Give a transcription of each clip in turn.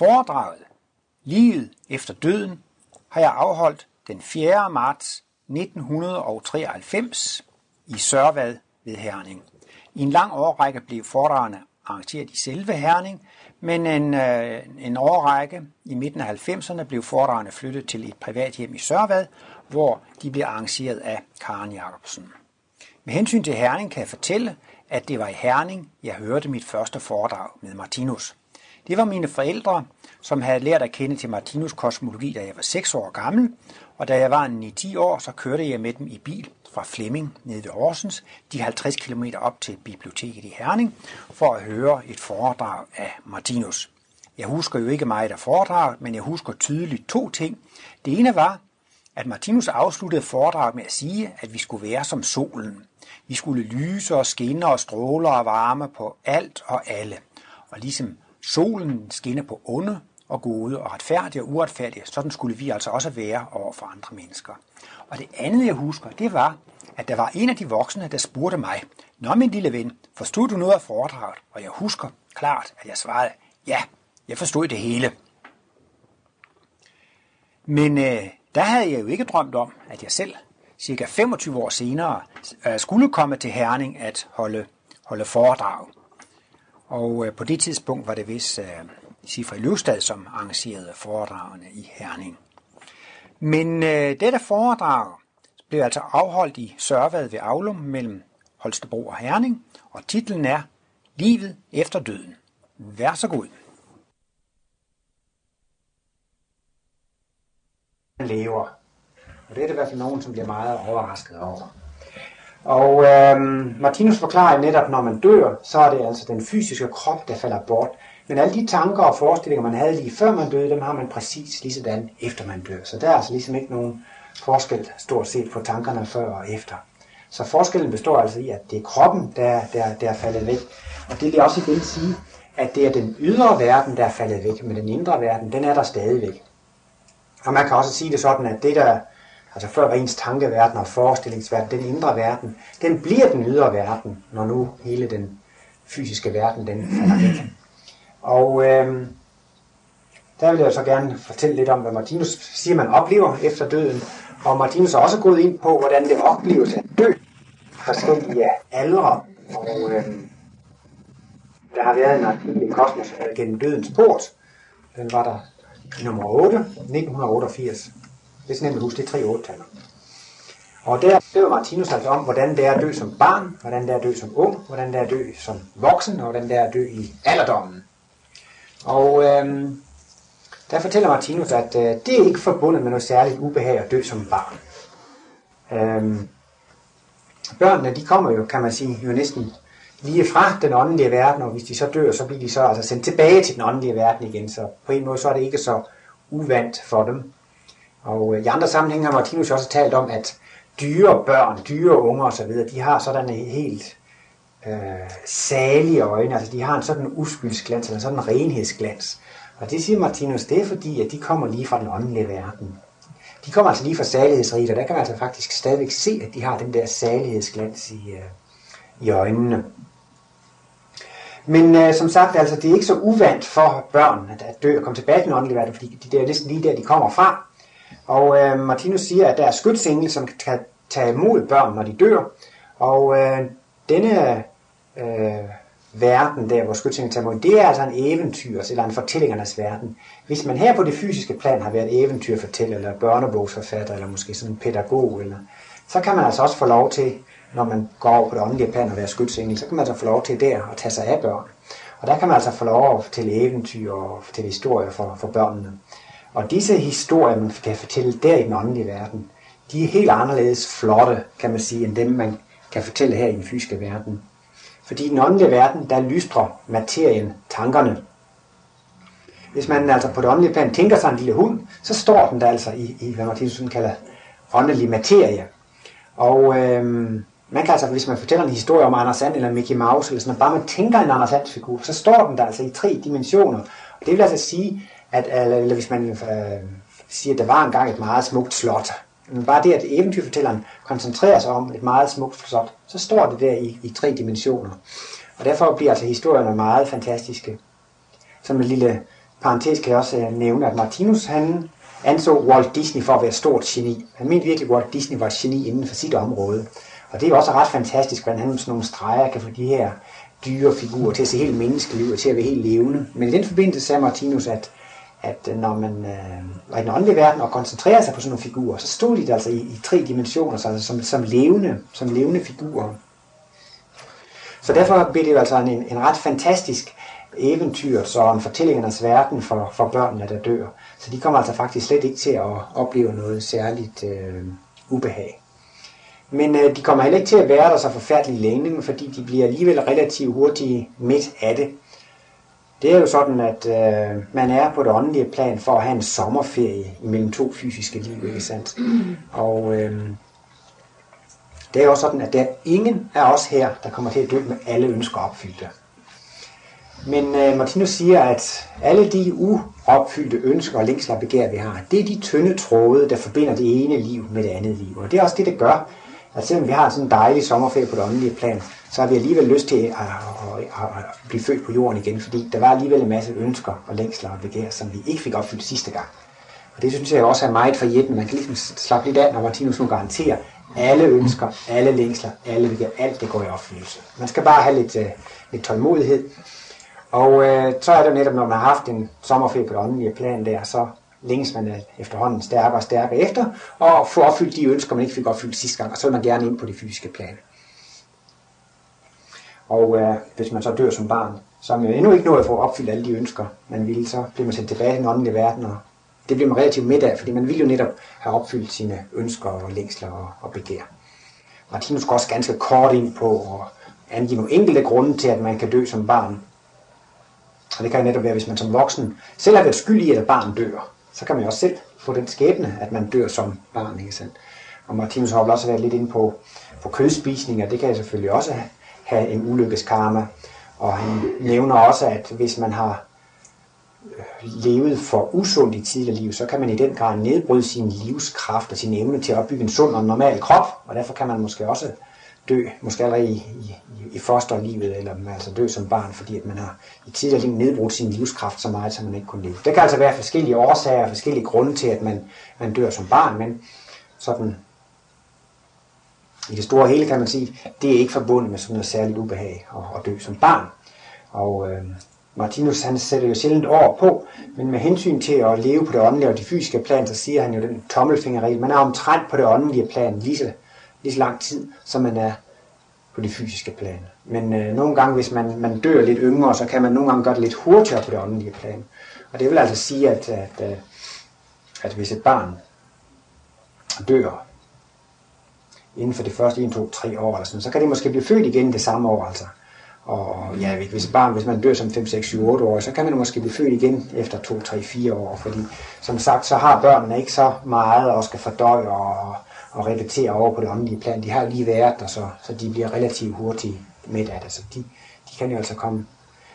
Foredraget Livet efter døden har jeg afholdt den 4. marts 1993 i Sørvad ved Herning. I en lang årrække blev foredragene arrangeret i selve Herning, men en, øh, en årrække i midten af 90'erne blev foredragene flyttet til et privat hjem i Sørvad, hvor de blev arrangeret af Karen Jacobsen. Med hensyn til Herning kan jeg fortælle, at det var i Herning, jeg hørte mit første foredrag med Martinus. Det var mine forældre, som havde lært at kende til Martinus kosmologi, da jeg var 6 år gammel, og da jeg var 9-10 år, så kørte jeg med dem i bil fra Flemming ned ved Horsens, de 50 km op til biblioteket i Herning, for at høre et foredrag af Martinus. Jeg husker jo ikke meget af foredraget, men jeg husker tydeligt to ting. Det ene var, at Martinus afsluttede foredraget med at sige, at vi skulle være som solen. Vi skulle lyse og skinne og stråle og varme på alt og alle. Og ligesom solen skinner på onde og gode og retfærdige og uretfærdige, sådan skulle vi altså også være over for andre mennesker. Og det andet, jeg husker, det var, at der var en af de voksne, der spurgte mig, Nå min lille ven, forstod du noget af foredraget? Og jeg husker klart, at jeg svarede, ja, jeg forstod det hele. Men øh, der havde jeg jo ikke drømt om, at jeg selv, cirka 25 år senere, øh, skulle komme til Herning at holde, holde foredrag. Og øh, på det tidspunkt var det vist øh, Sifri Løvstad, som arrangerede foredragene i Herning. Men øh, dette foredrag blev altså afholdt i Sørvad ved Aulum mellem Holstebro og Herning, og titlen er Livet efter døden. Vær så god. lever. Og det er det i hvert fald nogen, som bliver meget overrasket over. Og øhm, Martinus forklarer netop, når man dør, så er det altså den fysiske krop, der falder bort. Men alle de tanker og forestillinger, man havde lige før man døde, dem har man præcis lige sådan efter man dør. Så der er altså ligesom ikke nogen forskel stort set på tankerne før og efter. Så forskellen består altså i, at det er kroppen, der, der, der er faldet væk. Og det vil også igen sige, at det er den ydre verden, der er faldet væk, men den indre verden, den er der stadigvæk. Og man kan også sige det sådan, at det der, altså før var ens tankeverden og forestillingsverden, den indre verden, den bliver den ydre verden, når nu hele den fysiske verden, den falder væk. Og øh, der vil jeg så gerne fortælle lidt om, hvad Martinus siger, man oplever efter døden. Og Martinus har også gået ind på, hvordan det opleves at dø forskellige aldre. Og øh, der har været en artikel i Kosmos øh, gennem dødens port. Den var der nummer 8, 1988. Det er sådan nemt at huske, det er tre otte-taller. Og der skriver Martinus altså om, hvordan det er at dø som barn, hvordan det er at dø som ung, hvordan det er at dø som voksen, og hvordan det er at dø i alderdommen. Og øhm, der fortæller Martinus, at øh, det er ikke forbundet med noget særligt ubehag at dø som barn. Øhm, børnene, de kommer jo, kan man sige, jo næsten lige fra den åndelige verden, og hvis de så dør, så bliver de så altså sendt tilbage til den åndelige verden igen. Så på en måde så er det ikke så uvandt for dem. Og øh, i andre sammenhænge har Martinus også talt om, at dyre børn, dyre unger osv., de har sådan en helt øh, salige øjne, altså de har en sådan uskyldsglans, eller en sådan renhedsglans. Og det siger Martinus, det er fordi, at de kommer lige fra den åndelige verden. De kommer altså lige fra salighedsriget, og der kan man altså faktisk stadigvæk se, at de har den der salighedsglans i, øh, i øjnene. Men øh, som sagt, altså, det er ikke så uvandt for børn at, at dø og komme tilbage til den åndelige verden, fordi det er næsten lige der, de kommer fra. Og øh, Martinus siger, at der er skytsengel, som kan tage imod børn, når de dør. Og øh, denne øh, verden der, hvor skytsengel tager imod, det er altså en eventyrs altså eller en fortællingernes verden. Hvis man her på det fysiske plan har været eventyrfortæller, eller børnebogsforfatter, eller måske sådan en pædagog, eller, så kan man altså også få lov til når man går over på det åndelige plan og være skytsengel, så kan man altså få lov til der at tage sig af børn. Og der kan man altså få lov til eventyr og til historier for, for børnene. Og disse historier, man kan fortælle der i den åndelige verden, de er helt anderledes flotte, kan man sige, end dem, man kan fortælle her i den fysiske verden. Fordi i den åndelige verden, der lystrer materien tankerne. Hvis man altså på det åndelige plan tænker sig en lille hund, så står den der altså i, i hvad Martinus kalder åndelig materie. Og øhm, man kan altså, hvis man fortæller en historie om Anders Sand eller Mickey Mouse, eller sådan bare man tænker en Anders Sand figur, så står den der altså i tre dimensioner. Og det vil altså sige, at eller, eller hvis man øh, siger, at der var engang et meget smukt slot, men bare det, at eventyrfortælleren koncentrerer sig om et meget smukt slot, så står det der i, i tre dimensioner. Og derfor bliver altså historierne meget fantastiske. Som en lille parentes kan jeg også øh, nævne, at Martinus han anså Walt Disney for at være et stort geni. Han mente virkelig, at Walt Disney var et geni inden for sit område. Og det er også ret fantastisk, hvordan han med sådan nogle streger kan få de her dyre figurer til at se helt menneskelige og til at være helt levende. Men i den forbindelse sagde Martinus, at, at øh, når man øh, var i den åndelige verden og koncentrerede sig på sådan nogle figurer, så stod de der altså i, i tre dimensioner, så altså som, som, levende, som levende figurer. Så derfor bliver det jo altså en, en ret fantastisk eventyr, så en fortællingernes verden for, for børnene, der dør. Så de kommer altså faktisk slet ikke til at opleve noget særligt øh, ubehag. Men øh, de kommer heller ikke til at være der så forfærdeligt længe, fordi de bliver alligevel relativt hurtigt midt af det. Det er jo sådan, at øh, man er på det åndelige plan for at have en sommerferie imellem to fysiske liv, ikke sandt? Og øh, det er jo sådan, at der er ingen af os her, der kommer til at dø med alle ønsker opfyldte. Men øh, Martinus siger, at alle de uopfyldte ønsker og længsler og begær, vi har, det er de tynde tråde, der forbinder det ene liv med det andet liv. Og det er også det, der gør, at selvom vi har sådan en dejlig sommerferie på det åndelige plan, så har vi alligevel lyst til at, at, at, at blive født på jorden igen, fordi der var alligevel en masse ønsker og længsler og begær, som vi ikke fik opfyldt sidste gang. Og det synes jeg også er meget forjættende. Man kan ligesom slappe lidt af, når Martinus nu garanterer, alle ønsker, alle længsler, alle begær, alt det går i opfyldelse. Man skal bare have lidt, uh, lidt tålmodighed. Og uh, så er det netop, når man har haft en sommerferie på det åndelige plan der, så længes man efterhånden stærkere og stærkere efter, og få opfyldt de ønsker, man ikke fik opfyldt sidste gang, og så vil man gerne ind på det fysiske plan. Og øh, hvis man så dør som barn, så er man jo endnu ikke nået at få opfyldt alle de ønsker, man ville, så bliver man sendt tilbage i den åndelige verden, og det bliver man relativt midt af, fordi man vil jo netop have opfyldt sine ønsker og længsler og, og begær. Martinus går også ganske kort ind på at angive nogle enkelte grunde til, at man kan dø som barn. Og det kan netop være, hvis man som voksen selv har været skyld i, at et barn dør så kan man jo også selv få den skæbne, at man dør som barn, ikke sandt? Og Martinus har også været lidt inde på, på kødspisning, og det kan selvfølgelig også have en ulykkeskarma. Og han nævner også, at hvis man har øh, levet for usundt i tidligere liv, så kan man i den grad nedbryde sin livskraft og sin evne til at opbygge en sund og normal krop, og derfor kan man måske også dø, måske allerede i, i, i fosterlivet, eller man altså dø som barn, fordi at man har i tidligere liv nedbrudt sin livskraft så meget, som man ikke kunne leve. Det kan altså være forskellige årsager og forskellige grunde til, at man, man dør som barn, men sådan i det store hele kan man sige, det er ikke forbundet med sådan noget særligt ubehag at, at dø som barn. Og øh, Martinus han sætter jo sjældent over på, men med hensyn til at leve på det åndelige og de fysiske plan, så siger han jo den tommelfingerregel, man er omtrent på det åndelige plan lige så lige så lang tid, som man er på det fysiske plan. Men øh, nogle gange, hvis man, man dør lidt yngre, så kan man nogle gange gøre det lidt hurtigere på det åndelige plan. Og det vil altså sige, at, at, at, at hvis et barn dør inden for det første 1, 2, 3 år, eller sådan, så kan det måske blive født igen det samme år. Altså. Og ja, hvis et barn, hvis man dør som 5, 6, 7, 8 år, så kan man måske blive født igen efter 2, 3, 4 år, fordi som sagt, så har børnene ikke så meget at skal fordøje og, og repetere over på det åndelige plan. De har lige været der, så, så de bliver relativt hurtigt med af det. Så de, de kan jo altså komme.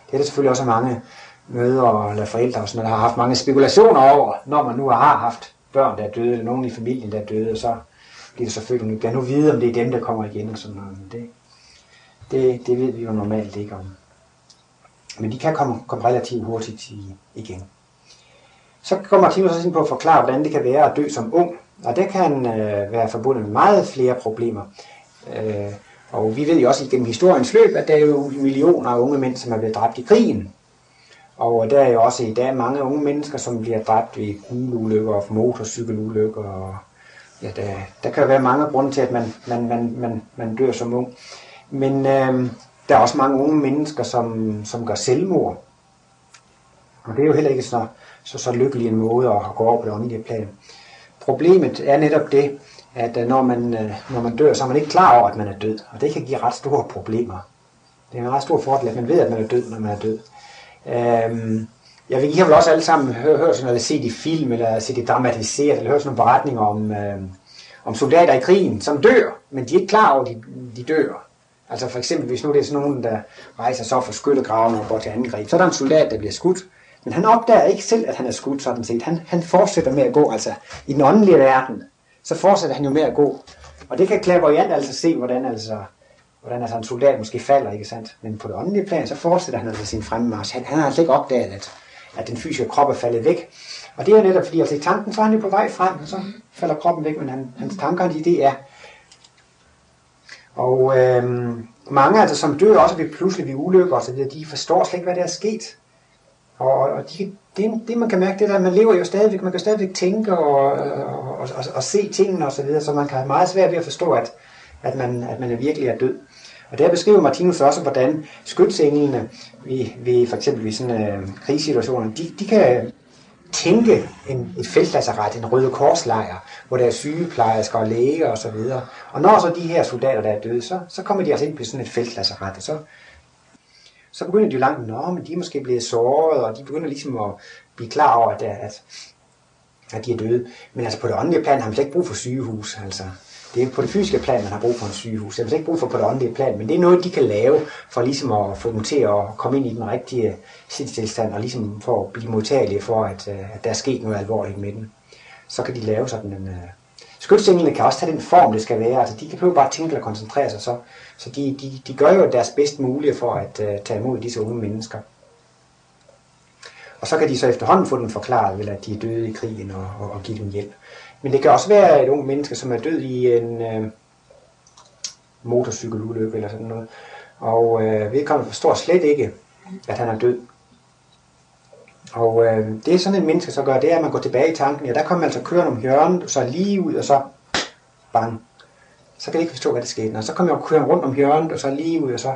Det er der selvfølgelig også mange mødre eller forældre, og sådan, der har haft mange spekulationer over, når man nu har haft børn, der er døde, eller nogen i familien, der er døde, og så bliver det selvfølgelig, bliver nu vide, om det er dem, der kommer igen og sådan noget. Men det, det, det ved vi jo normalt ikke om. Men de kan komme, komme relativt hurtigt igen. Så kommer Martinus også ind på at forklare, hvordan det kan være at dø som ung. Og det kan øh, være forbundet med meget flere problemer. Øh, og vi ved jo også igennem historiens løb, at der er jo millioner af unge mænd, som er blevet dræbt i krigen. Og der er jo også i dag mange unge mennesker, som bliver dræbt ved bilulykker og motorcykelulykker. Og ja, der, der kan være mange grunde til, at man, man, man, man, man dør som ung. Men øh, der er også mange unge mennesker, som, som gør selvmord. Og det er jo heller ikke så, så, så lykkelig en måde at gå over på det åndelige plan. Problemet er netop det, at øh, når man, øh, når man dør, så er man ikke klar over, at man er død. Og det kan give ret store problemer. Det er en ret stor fordel, at man ved, at man er død, når man er død. Øhm, jeg vil, I har vel også alle sammen hørt, hørt sådan noget, set i film, eller set det dramatiseret, eller hørt sådan nogle beretninger om, øh, om soldater i krigen, som dør, men de er ikke klar over, at de, de dør. Altså for eksempel, hvis nu det er sådan nogen, der rejser så for skyttegraven og går til angreb, så er der en soldat, der bliver skudt, men han opdager ikke selv, at han er skudt sådan set. Han, han fortsætter med at gå, altså i den åndelige verden, så fortsætter han jo med at gå. Og det kan Clairvoyant altså se, hvordan altså, hvordan altså en soldat måske falder, ikke sandt? Men på det åndelige plan, så fortsætter han altså sin fremmarsch. Han, han har altså ikke opdaget, at, at den fysiske krop er faldet væk. Og det er netop fordi, altså i tanken, så er han jo på vej frem, og så falder kroppen væk, men han, hans tanker, de, det er. Og øhm, mange, altså, som dør også ved pludselig ved ulykker og så videre, de forstår slet ikke, hvad der er sket. Og, de, det, det, man kan mærke, det der, at man lever jo stadigvæk, man kan stadigvæk tænke og, og, og, og, og se tingene og så videre, så man kan have meget svært ved at forstå, at, at, man, at man er virkelig er død. Og der beskriver Martinus også, hvordan skytsenglene ved, ved for eksempel ved sådan øh, krigssituationer, de, de kan tænke en, et feltlasseret, en røde korslejr, hvor der er sygeplejersker og læger og så videre. Og når så de her soldater, der er døde, så, så kommer de altså ind på sådan et feltlasseret, og så, så begynder de jo langt, nå, men de er måske blevet såret, og de begynder ligesom at blive klar over, at, at, at de er døde. Men altså på det åndelige plan har man slet ikke brug for sygehus, altså. Det er på det fysiske plan, man har brug for en sygehus. Det er ikke brug for på det åndelige plan, men det er noget, de kan lave for ligesom at få dem til at komme ind i den rigtige sindstilstand, og ligesom for at blive modtagelige for, at, øh, at der er sket noget alvorligt med dem. Så kan de lave sådan en... Øh, Uh... Skytsenglene kan også tage den form, det skal være. Altså, de kan prøve bare tænke og koncentrere sig, så, så de, de, de gør jo deres bedst mulige for at uh, tage imod disse unge mennesker. Og så kan de så efterhånden få den forklaret, vel, at de er døde i krigen og, og, og give dem hjælp. Men det kan også være et ung menneske, som er død i en øh, motorcykelulykke eller sådan noget. Og øh, vedkommende forstår slet ikke, at han er død. Og øh, det er sådan en menneske så gør, det er, at man går tilbage i tanken. Ja, der kommer man altså kørende om hjørnet, så lige ud, og så bang. Så kan det ikke forstå, hvad der skete. Og så kommer jeg kørende rundt om hjørnet, og så lige ud, og så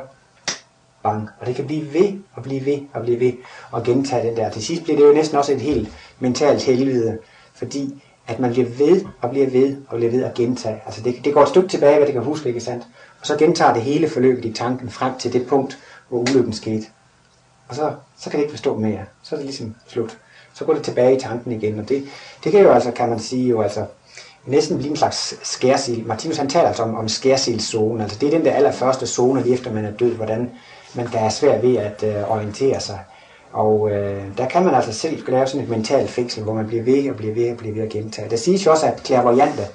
bang. Og det kan blive ved, og blive ved, og blive ved, og gentage den der. Til sidst bliver det jo næsten også et helt mentalt helvede, fordi at man bliver ved og bliver ved og bliver ved at gentage. Altså det, det går et stykke tilbage, hvad det kan huske, ikke sandt? Og så gentager det hele forløbet i tanken frem til det punkt, hvor ulykken skete. Og så, så kan det ikke forstå mere. Så er det ligesom slut. Så går det tilbage i tanken igen, og det, det kan jo altså, kan man sige, jo altså, næsten blive en slags skærsild. Martinus han taler altså om, om skærsildszone. Altså det er den der allerførste zone, lige efter man er død, hvordan man kan have svært ved at øh, orientere sig. Og øh, der kan man altså selv lave sådan et mentalt fængsel, hvor man bliver ved og bliver ved og bliver ved at gentage. Der siges jo også, at klærvoyante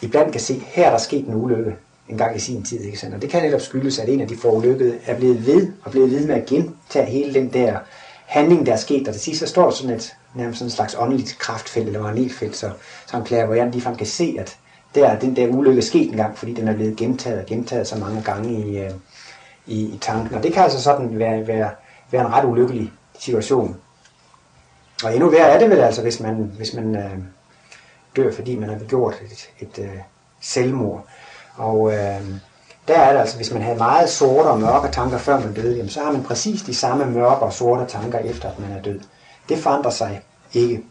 iblandt kan se, her er der sket en ulykke en gang i sin tid. Ikke sandt? Og det kan netop skyldes, at en af de forulykkede er blevet ved og blevet ved med at gentage hele den der handling, der er sket. Og til sidst så står der sådan et nærmest sådan en slags åndeligt kraftfelt eller magnetfelt, så, så en jeg ligefrem kan se, at der er den der ulykke sket en gang, fordi den er blevet gentaget og gentaget så mange gange i, øh, i, i tanken. Og det kan altså sådan være, være være en ret ulykkelig situation. Og endnu værre er det vel altså, hvis man, hvis man øh, dør, fordi man har begået et, et øh, selvmord. Og øh, der er det altså, hvis man havde meget sorte og mørke tanker, før man døde, jamen, så har man præcis de samme mørke og sorte tanker, efter at man er død. Det forandrer sig ikke.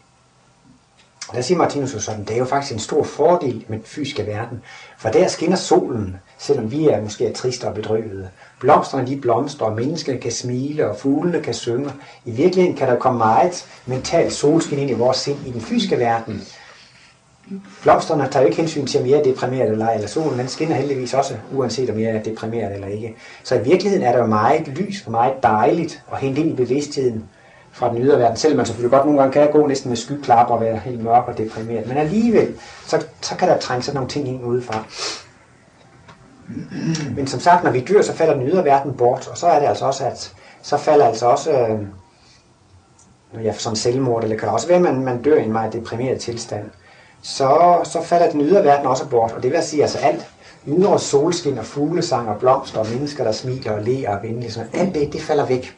Og der siger Martinus jo sådan, det er jo faktisk en stor fordel med den fysiske verden, for der skinner solen, selvom vi er måske er triste og bedrøvede. Blomsterne de blomstrer, og menneskene kan smile, og fuglene kan synge. I virkeligheden kan der komme meget mentalt solskin ind i vores sind i den fysiske verden. Blomsterne tager jo ikke hensyn til, om jeg er deprimeret eller ej, eller solen den skinner heldigvis også, uanset om jeg er deprimeret eller ikke. Så i virkeligheden er der jo meget lys og meget dejligt at hente ind i bevidstheden fra den ydre verden, selvom man selvfølgelig godt nogle gange kan gå næsten med skyklapper og være helt mørk og deprimeret. Men alligevel, så, så kan der trænge sådan nogle ting ind udefra. Men som sagt, når vi dør, så falder den ydre verden bort, og så er det altså også, at så falder altså også, øh, ja, sådan selvmord, eller kan det også være, at man, man dør i en meget deprimeret tilstand, så, så falder den ydre verden også bort, og det vil sige altså alt, ydre solskin og fuglesang og blomster og mennesker, der smiler og ler og venlige, sådan, alt det, det falder væk.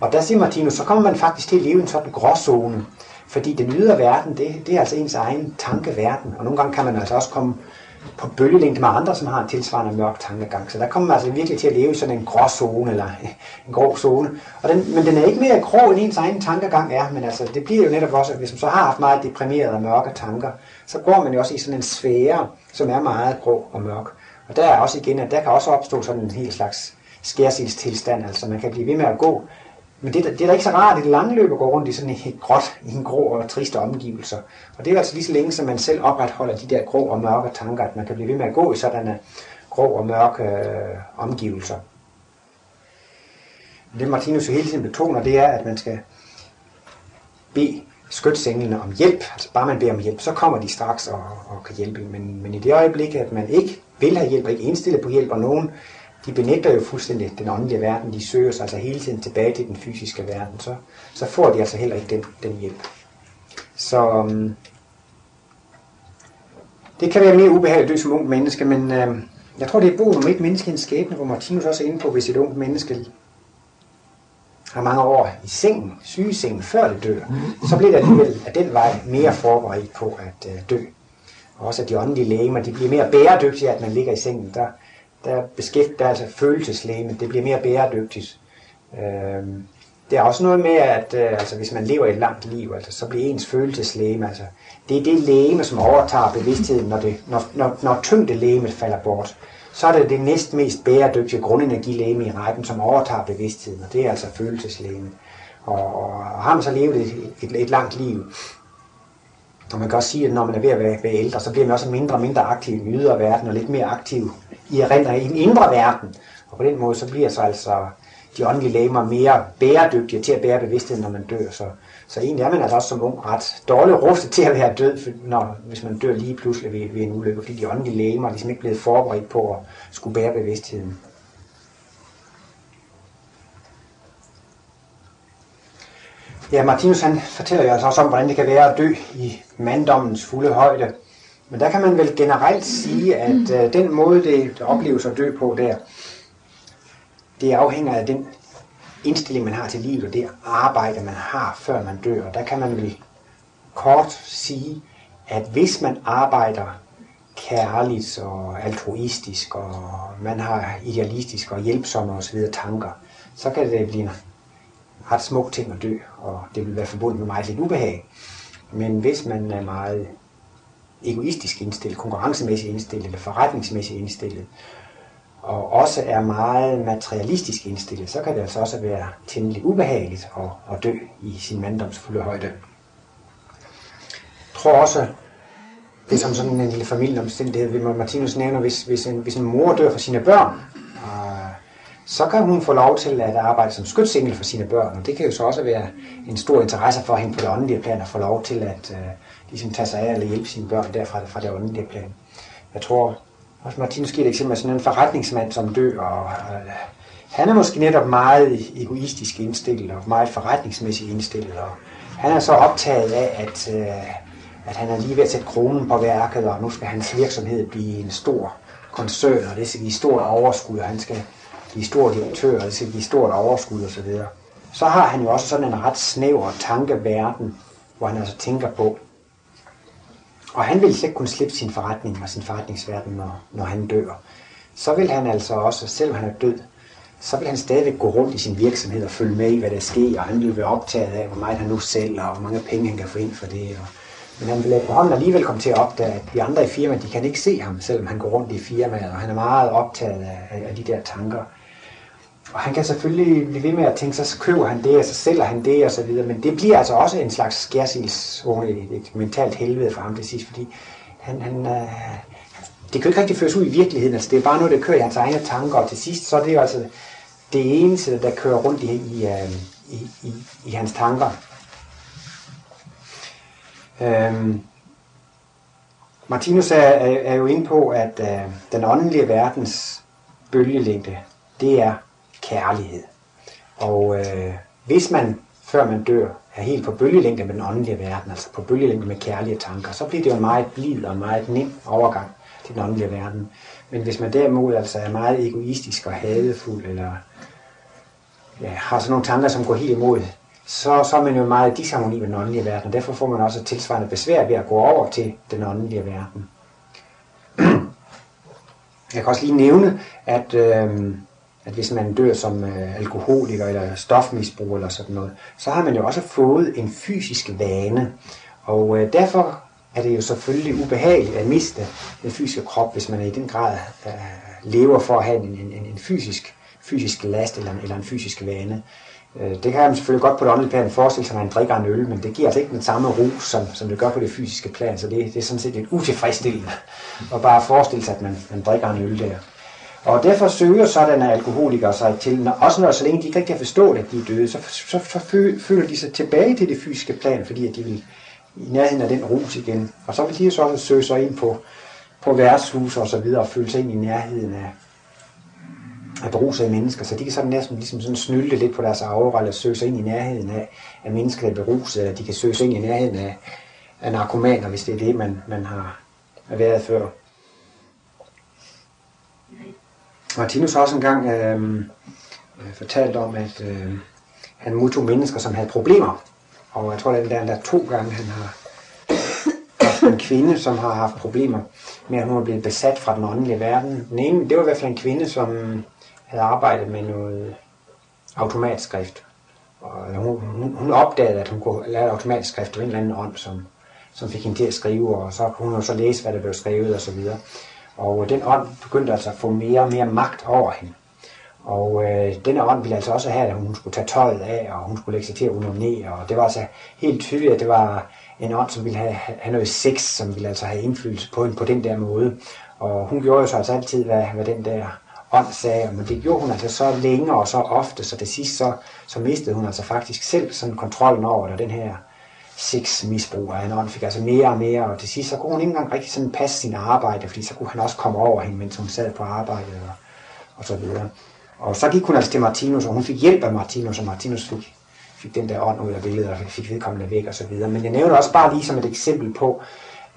Og der siger Martinus, så kommer man faktisk til at leve i en sådan gråzone, fordi den ydre verden, det, det er altså ens egen tankeverden, og nogle gange kan man altså også komme på bølgelængde med andre, som har en tilsvarende mørk tankegang. Så der kommer man altså virkelig til at leve i sådan en grå zone, eller en grå zone. Og den, men den er ikke mere grå, end ens egen tankegang er, men altså, det bliver jo netop også, at hvis man så har haft meget deprimerede og mørke tanker, så går man jo også i sådan en sfære, som er meget grå og mørk. Og der er også igen, at der kan også opstå sådan en helt slags skærsildstilstand, altså man kan blive ved med at gå men det, det er da ikke så rart i det lange løb at gå rundt i sådan en gråt, i en grå og triste omgivelser. Og det er altså lige så længe, som man selv opretholder de der grå og mørke tanker, at man kan blive ved med at gå i sådanne grå og mørke øh, omgivelser. Det Martinus jo hele tiden betoner, det er, at man skal bede skytsenglene om hjælp. Altså bare man beder om hjælp, så kommer de straks og, og kan hjælpe. Men, men i det øjeblik, at man ikke vil have hjælp, og ikke indstillet på hjælp, og nogen de benægter jo fuldstændig den åndelige verden. De søger sig altså hele tiden tilbage til den fysiske verden. Så, så får de altså heller ikke den, den hjælp. Så um, det kan være mere ubehageligt at dø som ung menneske, men uh, jeg tror, det er bogen om et menneske en skæbne, hvor Martinus også er inde på, hvis et ungt menneske har mange år i sengen, sygesengen, før det dør, så bliver det alligevel af den vej mere forberedt på at uh, dø. Og også at de åndelige lægemer, de bliver mere bæredygtige, at man ligger i sengen. Der, der beskæftiger altså følelseslæme, det bliver mere bæredygtigt. Øhm, det er også noget med, at øh, altså, hvis man lever et langt liv, altså, så bliver ens følelseslæme, altså, det er det læme, som overtager bevidstheden, når, det, når, når, når tyngdelæmet falder bort. Så er det det næst mest bæredygtige grundenergilæme i rækken, som overtager bevidstheden, og det er altså følelseslæme. Og, og har man så levet et, et, et langt liv, og man kan også sige, at når man er ved at være, være ældre, så bliver man også mindre og mindre aktiv i den ydre verden, og lidt mere aktiv i, i den indre verden. Og på den måde, så bliver så altså de åndelige læmer mere bæredygtige til at bære bevidstheden, når man dør. Så, så egentlig er man altså også som ung ret dårligt rustet til at være død, når, hvis man dør lige pludselig ved, ved en ulykke, fordi de åndelige lægemer er ligesom ikke blevet forberedt på at skulle bære bevidstheden. Ja, Martinus han fortæller jo altså også om, hvordan det kan være at dø i manddommens fulde højde. Men der kan man vel generelt sige, at øh, den måde, det opleves at dø på der, det afhænger af den indstilling, man har til livet, og det arbejde, man har, før man dør. Og der kan man vel kort sige, at hvis man arbejder kærligt og altruistisk, og man har idealistiske og hjælpsomme osv. tanker, så kan det blive en ret smuk ting at dø, og det vil være forbundet med meget lidt ubehag. Men hvis man er meget egoistisk indstillet, konkurrencemæssigt indstillet eller forretningsmæssigt indstillet, og også er meget materialistisk indstillet, så kan det altså også være temmelig ubehageligt at, at dø i sin manddomsfulde højde. Jeg tror også, det er som sådan en lille familieomstændighed, vil Martinus nævner, hvis, hvis, en, hvis en mor dør for sine børn, øh, så kan hun få lov til at arbejde som skytsengel for sine børn, og det kan jo så også være en stor interesse for hende på det åndelige plan at få lov til at øh, ligesom tage sig af eller hjælpe sine børn derfra fra det åndelige plan. Jeg tror, også Martinus giver et eksempel med sådan en forretningsmand, som dør, og øh, han er måske netop meget egoistisk indstillet og meget forretningsmæssigt indstillet, og han er så optaget af, at, øh, at han er lige ved at sætte kronen på værket, og nu skal hans virksomhed blive en stor koncern, og det skal give stort overskud, og han skal blive stor direktør, og det skal give stort overskud osv. Så har han jo også sådan en ret snæver tankeverden, hvor han altså tænker på, og han vil slet ikke kunne slippe sin forretning og sin forretningsverden, når, når han dør. Så vil han altså også, selvom han er død, så vil han stadigvæk gå rundt i sin virksomhed og følge med i, hvad der sker, og han vil være optaget af, hvor meget han nu sælger, og hvor mange penge han kan få ind for det. Og, men han vil efterhånden alligevel komme til at opdage, at de andre i firmaet, de kan ikke se ham, selvom han går rundt i firmaet, og han er meget optaget af, af de der tanker. Og han kan selvfølgelig blive ved med at tænke, så køber han det, og så sælger han det, og så videre. Men det bliver altså også en slags skærsilsunge, et, et mentalt helvede for ham til sidst, fordi han, han, øh, det kan jo ikke rigtig føres ud i virkeligheden. Altså, det er bare noget, der kører i hans egne tanker, og til sidst, så er det jo altså det eneste, der kører rundt i, i, øh, i, i, i hans tanker. Øhm, Martinus er, er, er jo inde på, at øh, den åndelige verdens bølgelængde, det er kærlighed. Og øh, hvis man, før man dør, er helt på bølgelængde med den åndelige verden, altså på bølgelængde med kærlige tanker, så bliver det jo en meget blid og meget nem overgang til den åndelige verden. Men hvis man derimod altså er meget egoistisk og hadefuld, eller ja, har sådan nogle tanker, som går helt imod, så, så er man jo meget disharmoni med den åndelige verden, og derfor får man også tilsvarende besvær ved at gå over til den åndelige verden. Jeg kan også lige nævne, at øh, at hvis man dør som øh, alkoholiker eller stofmisbruger eller sådan noget, så har man jo også fået en fysisk vane. Og øh, derfor er det jo selvfølgelig ubehageligt at miste den fysiske krop, hvis man i den grad øh, lever for at have en, en, en fysisk, fysisk last eller en, eller en fysisk vane. Øh, det kan man selvfølgelig godt på det åndelige plan forestille sig, at man drikker en øl, men det giver altså ikke den samme ro, som, som det gør på det fysiske plan, så det, det er sådan set lidt utilfredsstillende at bare forestille sig, at man, man drikker en øl der. Og derfor søger sådanne alkoholikere sig til, når, også når så længe de ikke rigtig forstå, forstået, at de er døde, så, så, så føler de sig tilbage til det fysiske plan, fordi at de vil i nærheden af den rus igen. Og så vil de så også søge sig ind på, på værtshus og så videre, og føle sig ind i nærheden af, er berusede mennesker, så de kan sådan næsten ligesom sådan snylde lidt på deres aura, eller søge sig ind i nærheden af, af mennesker, der er beruset, eller de kan søge sig ind i nærheden af, af narkomaner, hvis det er det, man, man har været før. Martinus har også engang øhm, øh, fortalt om, at øh, han modtog mennesker, som havde problemer. Og jeg tror, det er der to gange, han har haft en kvinde, som har haft problemer med, at hun er blevet besat fra den åndelige verden. Den ene, det var i hvert fald en kvinde, som havde arbejdet med noget automatskrift. Og hun, hun, hun opdagede, at hun kunne lære automatskrift ved en eller anden ånd, som, som fik hende til at skrive, og så kunne hun jo så læse, hvad der blev skrevet og så videre. Og den ånd begyndte altså at få mere og mere magt over hende. Og øh, denne ånd ville altså også have, at hun skulle tage tøjet af, og hun skulle lægge sig til at unionere. Og det var altså helt tydeligt, at det var en ånd, som ville have, have noget sex, som ville altså have indflydelse på hende på den der måde. Og hun gjorde jo så altså altid, hvad, hvad den der ånd sagde, men det gjorde hun altså så længe og så ofte, så til sidst så, så mistede hun altså faktisk selv sådan kontrollen over det, den her sexmisbrug af han ånd fik altså mere og mere, og til sidst så kunne hun ikke engang rigtig sådan passe sin arbejde, fordi så kunne han også komme over hende, mens hun sad på arbejde og, og så videre. Og så gik hun altså til Martinus, og hun fik hjælp af Martinus, og Martinus fik, fik den der ånd ud af billedet, og fik vedkommende væk og så videre. Men jeg nævner også bare lige som et eksempel på,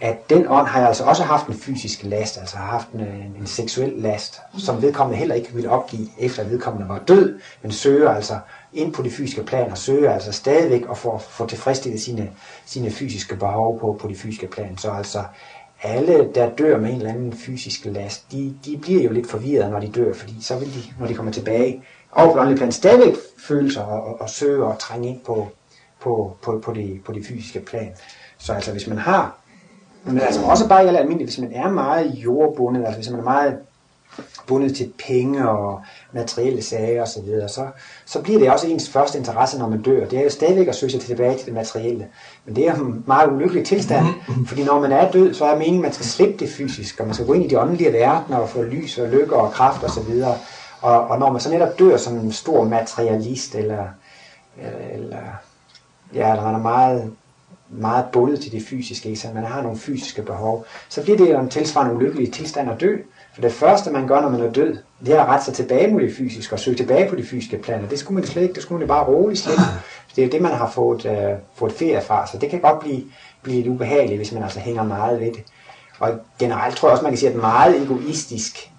at den ånd har altså også haft en fysisk last, altså har haft en, en seksuel last, som vedkommende heller ikke ville opgive, efter at vedkommende var død, men søger altså ind på det fysiske plan og søger altså stadigvæk at få, få tilfredsstillet sine, sine fysiske behov på, på det fysiske plan. Så altså alle, der dør med en eller anden fysisk last, de, de bliver jo lidt forvirrede, når de dør, fordi så vil de, når de kommer tilbage, og på plan stadigvæk føle sig og, og, og søge og trænge ind på, på, på, på, det, på det fysiske plan. Så altså hvis man har, men altså også bare i almindeligt, hvis man er meget jordbundet, altså hvis man er meget bundet til penge og materielle sager osv., så, så, så bliver det også ens første interesse, når man dør. Det er jo stadigvæk at søge sig tilbage til det materielle. Men det er en meget ulykkelig tilstand, mm-hmm. fordi når man er død, så er meningen, at man skal slippe det fysiske, og man skal gå ind i de åndelige verdener og få lys og lykke og kraft osv. Og, og, og når man så netop dør som en stor materialist, eller, eller, ja, eller man er meget meget bundet til det fysiske, så man har nogle fysiske behov, så bliver det jo en tilsvarende ulykkelig tilstand at dø. For det første, man gør, når man er død, det er at rette sig tilbage mod det fysiske og søge tilbage på de fysiske planer. Det skulle man slet ikke. Det skulle man bare roligt slet. Det er det, man har fået, uh, fået ferie fra. Så det kan godt blive, blive lidt ubehageligt, hvis man altså hænger meget ved det. Og generelt tror jeg også, man kan sige, at meget egoistisk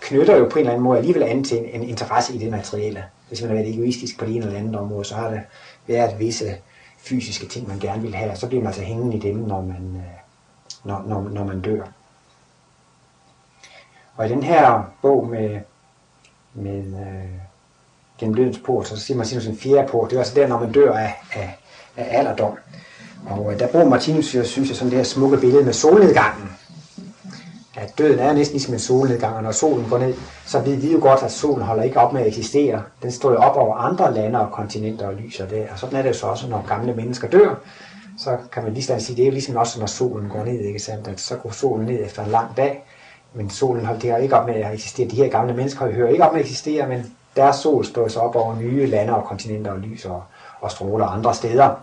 knytter jo på en eller anden måde alligevel an til en, en interesse i det materielle. Hvis man har været egoistisk på det ene eller andet område, så har det været visse fysiske ting, man gerne vil have, og så bliver man altså hængende i dem, når man, øh, når, når, når man dør. Og i den her bog med, med øh, gennem dødens port, så siger Martinus en fjerde port, det er altså der, når man dør af, af, af alderdom. Og øh, der bruger Martinus, synes jeg, sådan det her smukke billede med solnedgangen. At døden er næsten ligesom en solnedgang, og når solen går ned, så ved vi jo godt, at solen holder ikke op med at eksistere. Den står jo op over andre lande og kontinenter og lyser der. Og sådan er det jo så også, når gamle mennesker dør. Så kan man lige sige, det er jo ligesom også, når solen går ned, ikke sandt? At så går solen ned efter en lang dag, men solen holder ikke op med at eksistere. De her gamle mennesker hører ikke op med at eksistere, men deres sol står så op over nye lande og kontinenter og lyser og, og stråler andre steder.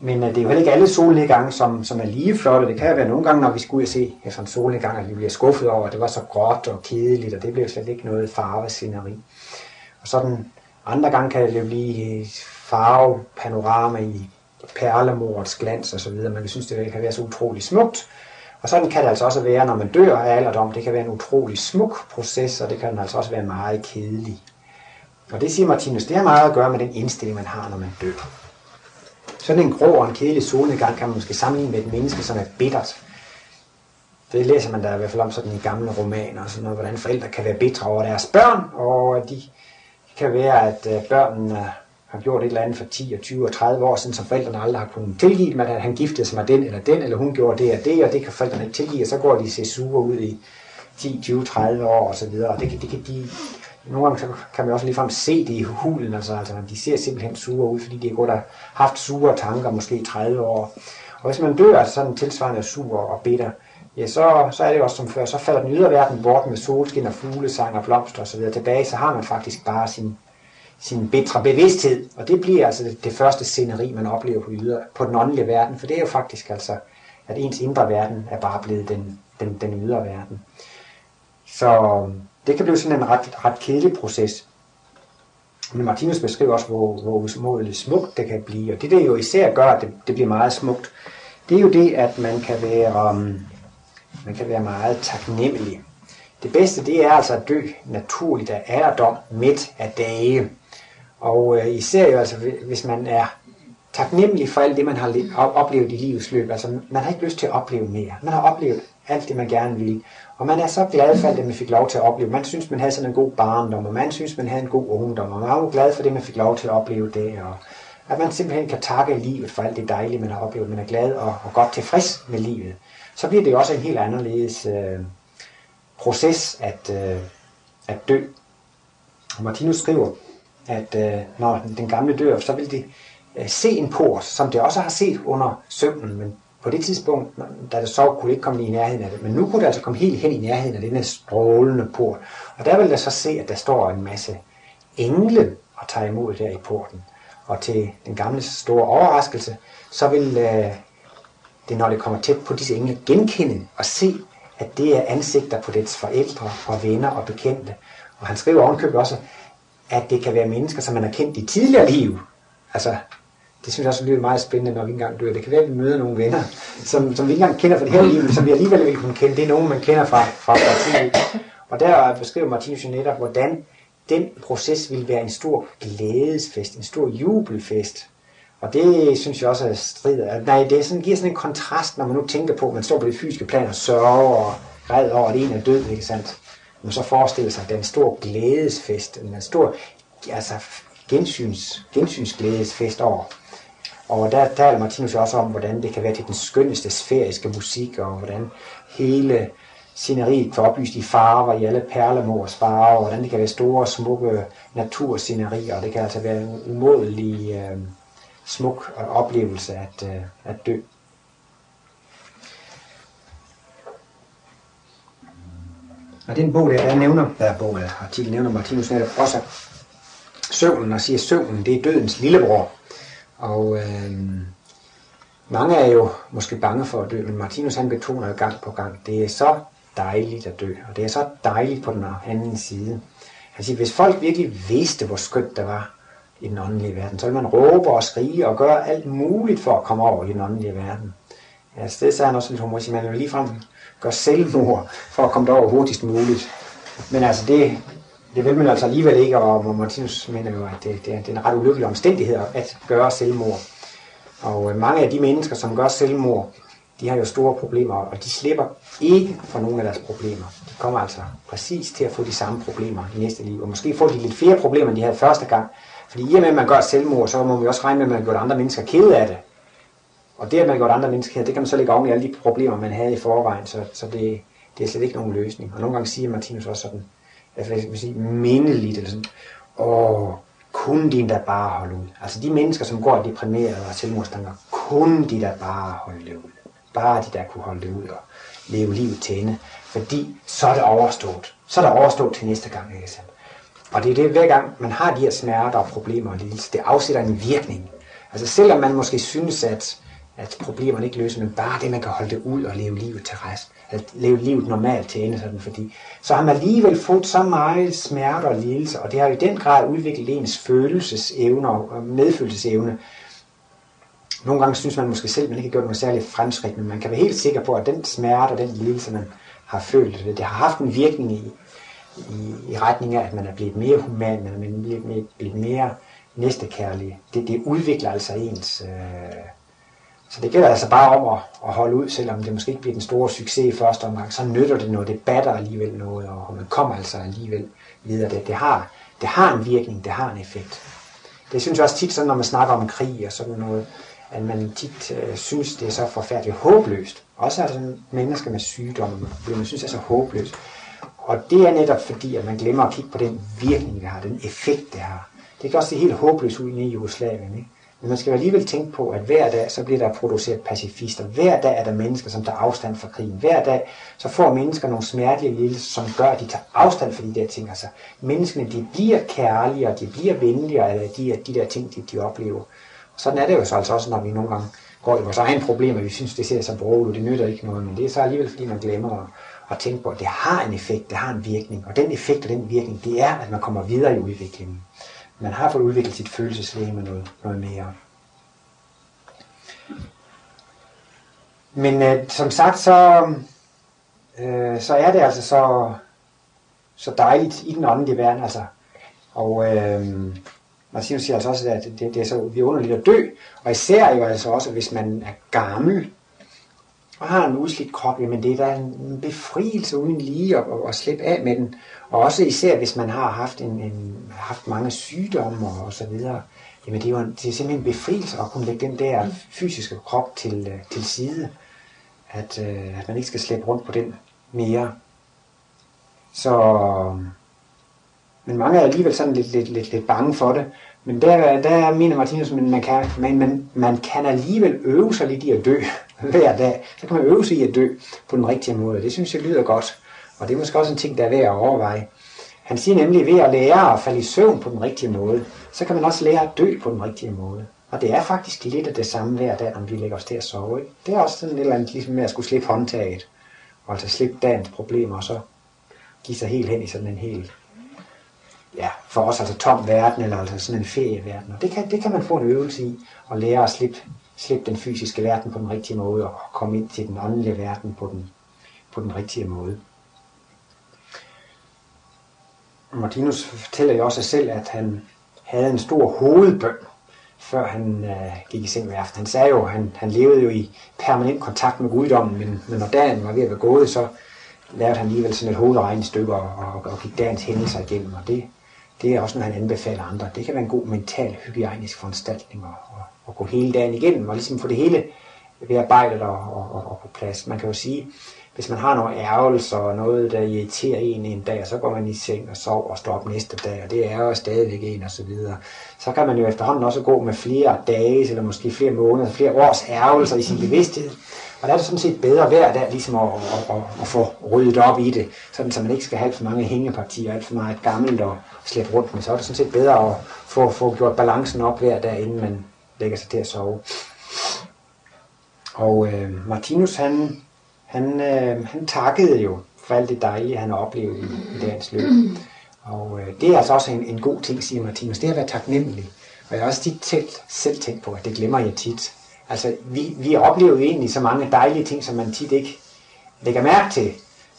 Men øh, det er jo heller ikke alle solnedgange, som, som er lige flotte. Det kan jo være nogle gange, når vi skulle ud og se efter en solnedgang, at vi bliver skuffet over, at det var så gråt og kedeligt, og det blev slet ikke noget farvesceneri. Og sådan andre gange kan det jo blive øh, farvepanorama i perlemorets glans og så videre. Man synes, det kan være så utroligt smukt. Og sådan kan det altså også være, når man dør af alderdom. Det kan være en utrolig smuk proces, og det kan altså også være meget kedelig. Og det siger Martinus, det har meget at gøre med den indstilling, man har, når man dør. Sådan en grå og en kedelig solnedgang kan man måske sammenligne med et menneske, som er bittert. Det læser man der i hvert fald om sådan i gamle romaner, og sådan noget, hvordan forældre kan være bitre over deres børn, og de kan være, at øh, børnene har gjort et eller andet for 10 og 20 og 30 år siden, som forældrene aldrig har kunnet tilgive dem, at han giftede sig med den eller den, eller hun gjorde det og det, og det kan forældrene ikke tilgive, og så går de se sure ud i 10, 20, 30 år og så videre, og det, det kan de nogle gange kan man også ligefrem se det i hulen, altså, altså de ser simpelthen sure ud, fordi de har gået og haft sure tanker måske i 30 år. Og hvis man dør altså sådan tilsvarende sur og bitter, ja, så, så er det jo også som før, så falder den ydre verden bort med solskin og fuglesang og blomster osv. Tilbage, så har man faktisk bare sin, sin bedre bevidsthed, og det bliver altså det, første sceneri, man oplever på, yder, på den åndelige verden, for det er jo faktisk altså, at ens indre verden er bare blevet den, den, den ydre verden. Så øhm, det kan blive sådan en ret, ret kedelig proces. Men Martinus beskriver også, hvor, hvor umådeligt smukt det kan blive. Og det, der jo især gør, at det, det bliver meget smukt, det er jo det, at man kan være, um, man kan være meget taknemmelig. Det bedste, det er altså at dø naturligt af alderdom midt af dage. Og øh, især jo altså, hvis man er taknemmelig for alt det, man har oplevet i livets løb. Altså, man har ikke lyst til at opleve mere. Man har oplevet alt det, man gerne vil. Og man er så glad for alt det, man fik lov til at opleve. Man synes, man havde sådan en god barndom, og man synes, man havde en god ungdom, og man er jo glad for det, man fik lov til at opleve det. Og at man simpelthen kan takke livet for alt det dejlige, man har oplevet. Man er glad og, og godt tilfreds med livet. Så bliver det jo også en helt anderledes øh, proces at, øh, at dø. Og Martinus skriver, at øh, når den gamle dør, så vil de øh, se en port, som de også har set under søvnen, men på det tidspunkt, da det sov, kunne det ikke komme i nærheden af det. Men nu kunne det altså komme helt hen i nærheden af denne strålende port. Og der vil der så se, at der står en masse engle og tager imod der i porten. Og til den gamle store overraskelse, så vil øh, det, når det kommer tæt på disse engle, genkende og se, at det er ansigter på dets forældre og venner og bekendte. Og han skriver ovenkøbet også, at det kan være mennesker, som man har kendt i tidligere liv. Altså, det synes jeg også lyder meget spændende, når vi engang dør. Det kan være, at vi møder nogle venner, som, som vi ikke engang kender fra det her liv, men som vi alligevel vil kunne kende. Det er nogen, man kender fra, fra, fra Og der beskriver Martinus netop, hvordan den proces vil være en stor glædesfest, en stor jubelfest. Og det synes jeg også er strid. Nej, det er sådan, giver sådan en kontrast, når man nu tænker på, at man står på det fysiske plan og sørger og græder over, at en er død, ikke sandt? Man så forestiller sig, at det er en stor glædesfest, en stor altså, gensyns, gensynsglædesfest over. Og der taler Martinus også om, hvordan det kan være til den skønneste sfæriske musik, og hvordan hele sceneriet kan oplyst i farver, i alle perlemors farver, og hvordan det kan være store, smukke naturscenerier, og det kan altså være en umådelig øh, smuk oplevelse at, øh, at dø. Og den bog, der, der nævner, der bog, eller artikel nævner Martinus netop også søvnen, og siger, at søvnen det er dødens lillebror. Og øh, mange er jo måske bange for at dø, men Martinus han betoner gang på gang, det er så dejligt at dø, og det er så dejligt på den anden side. Han siger, hvis folk virkelig vidste, hvor skønt der var i den åndelige verden, så ville man råbe og skrige og gøre alt muligt for at komme over i den åndelige verden. Ja, det sagde han også lidt humor, man vil ligefrem gør selvmord for at komme derover hurtigst muligt. Men altså det, det vil man altså alligevel ikke, og Martinus mener jo, at det, det, er, det er en ret ulykkelig omstændighed at gøre selvmord. Og øh, mange af de mennesker, som gør selvmord, de har jo store problemer, og de slipper ikke for nogle af deres problemer. De kommer altså præcis til at få de samme problemer i næste liv, og måske får de lidt flere problemer, end de havde første gang. Fordi i og med, at man gør selvmord, så må vi også regne med, at man har gjort andre mennesker kede af det. Og det, at man har gjort andre mennesker det kan man så lægge oven i alle de problemer, man havde i forvejen, så, så det, det er slet ikke nogen løsning. Og nogle gange siger Martinus også sådan, at hvad skal man sige, mindeligt, eller sådan, åh, kunne de da bare holde ud. Altså de mennesker, som går deprimeret og selvmordstanker, kunne de da bare holde det ud. Bare de der kunne holde det ud og leve livet til ende. Fordi så er det overstået. Så er det overstået til næste gang, ikke sandt? Og det er det, hver gang man har de her smerter og problemer og lidelse, det afsætter en virkning. Altså selvom man måske synes, at, at problemerne ikke løser, men bare det, man kan holde det ud og leve livet til rest, at leve livet normalt til ende, sådan, fordi så har man alligevel fået så meget smerte og lidelse, og det har i den grad udviklet ens følelsesevne og medfølelsesevne. Nogle gange synes man måske selv, at man ikke har gjort noget særligt fremskridt, men man kan være helt sikker på, at den smerte og den lidelse, man har følt, det har haft en virkning i, i, i retning af, at man er blevet mere human, man er blevet, blevet mere næstekærlig. Det, det udvikler altså ens øh, så det gælder altså bare om at, at holde ud, selvom det måske ikke bliver den store succes i første omgang, så nytter det noget, det batter alligevel noget, og man kommer altså alligevel videre. Det, det, har, det har en virkning, det har en effekt. Det synes jeg også tit, sådan, når man snakker om krig og sådan noget, at man tit øh, synes, det er så forfærdeligt håbløst. Også er der sådan mennesker med sygdomme, hvor man synes, det er så håbløst. Og det er netop fordi, at man glemmer at kigge på den virkning, det har, den effekt, det har. Det kan også se helt håbløst ud i Jugoslavien. Ikke? Men man skal jo alligevel tænke på, at hver dag, så bliver der produceret pacifister. Hver dag er der mennesker, som tager afstand fra krigen. Hver dag, så får mennesker nogle smertelige lidelser, som gør, at de tager afstand fra de der ting. Altså, menneskene, de bliver kærligere, de bliver venligere af de, de der ting, de, de oplever. Sådan er det jo så altså også, når vi nogle gange går i vores egen problemer, vi synes, det ser så broget ud, det nytter ikke noget, men det er så alligevel, fordi man glemmer at, at tænke på, at det har en effekt, det har en virkning, og den effekt og den virkning, det er, at man kommer videre i udviklingen. Man har fået udviklet sit følelseslæge med noget, noget mere. Men øh, som sagt, så, øh, så er det altså så, så dejligt i den åndelige verden, altså. Og øh, Martinus siger altså også, at det, det er så vidunderligt at dø, og især jo altså også, hvis man er gammel, og har en udslidt krop, jamen det er da en befrielse uden lige at, at, at slippe af med den. Og også især hvis man har haft, en, en, haft mange sygdomme og, og så videre, jamen det er jo en, det er simpelthen en befrielse at kunne lægge den der fysiske krop til, øh, til side. At, øh, at man ikke skal slæbe rundt på den mere. Så, men mange er alligevel sådan lidt, lidt, lidt, lidt bange for det. Men der, der mener Martinus, at man kan, man, man, man kan alligevel øve sig lidt i at dø hver dag. Så kan man øve sig i at dø på den rigtige måde. Det synes jeg lyder godt. Og det er måske også en ting, der er værd at overveje. Han siger nemlig, at ved at lære at falde i søvn på den rigtige måde, så kan man også lære at dø på den rigtige måde. Og det er faktisk lidt af det samme hver dag, når vi lægger os til at sove. Ikke? Det er også sådan et eller andet, ligesom med at skulle slippe håndtaget, og altså slippe dagens problemer, og så give sig helt hen i sådan en helt, ja, for os altså tom verden, eller altså sådan en ferieverden. Og det kan, det kan man få en øvelse i, at lære at slippe, slippe den fysiske verden på den rigtige måde, og komme ind til den åndelige verden på den, på den rigtige måde. Martinus fortæller jo også selv, at han havde en stor hovedbøn, før han øh, gik i seng hver aften. Han sagde jo, at han, han levede jo i permanent kontakt med guddommen, men, men når dagen var ved at være gået, så lavede han alligevel sådan et hovedregnestykke og, og, og gik dagens hændelser igennem, og det, det er også noget, han anbefaler andre. Det kan være en god mental, hygiejnisk foranstaltning at, at, gå hele dagen igennem, og ligesom få det hele bearbejdet og, og, og, og på plads. Man kan jo sige, hvis man har nogle ærgelser og noget, der irriterer en en dag, og så går man i seng og sover og står op næste dag, og det er jo stadigvæk en og så videre. Så kan man jo efterhånden også gå med flere dage, eller måske flere måneder, flere års ærgelser i sin bevidsthed. Og der er det sådan set bedre hver dag ligesom at, at, at, at få ryddet op i det, sådan så man ikke skal have alt for mange hængepartier, alt for meget gammelt og slæbe rundt med. Så er det sådan set bedre at få, få gjort balancen op hver dag, inden man lægger sig til at sove. Og øh, Martinus han han, øh, han takkede jo for alt det dejlige, han har oplevet i, i dagens løb. Og øh, det er altså også en, en god ting, siger Martinus, det er at være taknemmelig. Og jeg har også tit tæt, selv tænkt på, at det glemmer jeg tit. Altså, vi, vi oplever jo egentlig så mange dejlige ting, som man tit ikke lægger mærke til.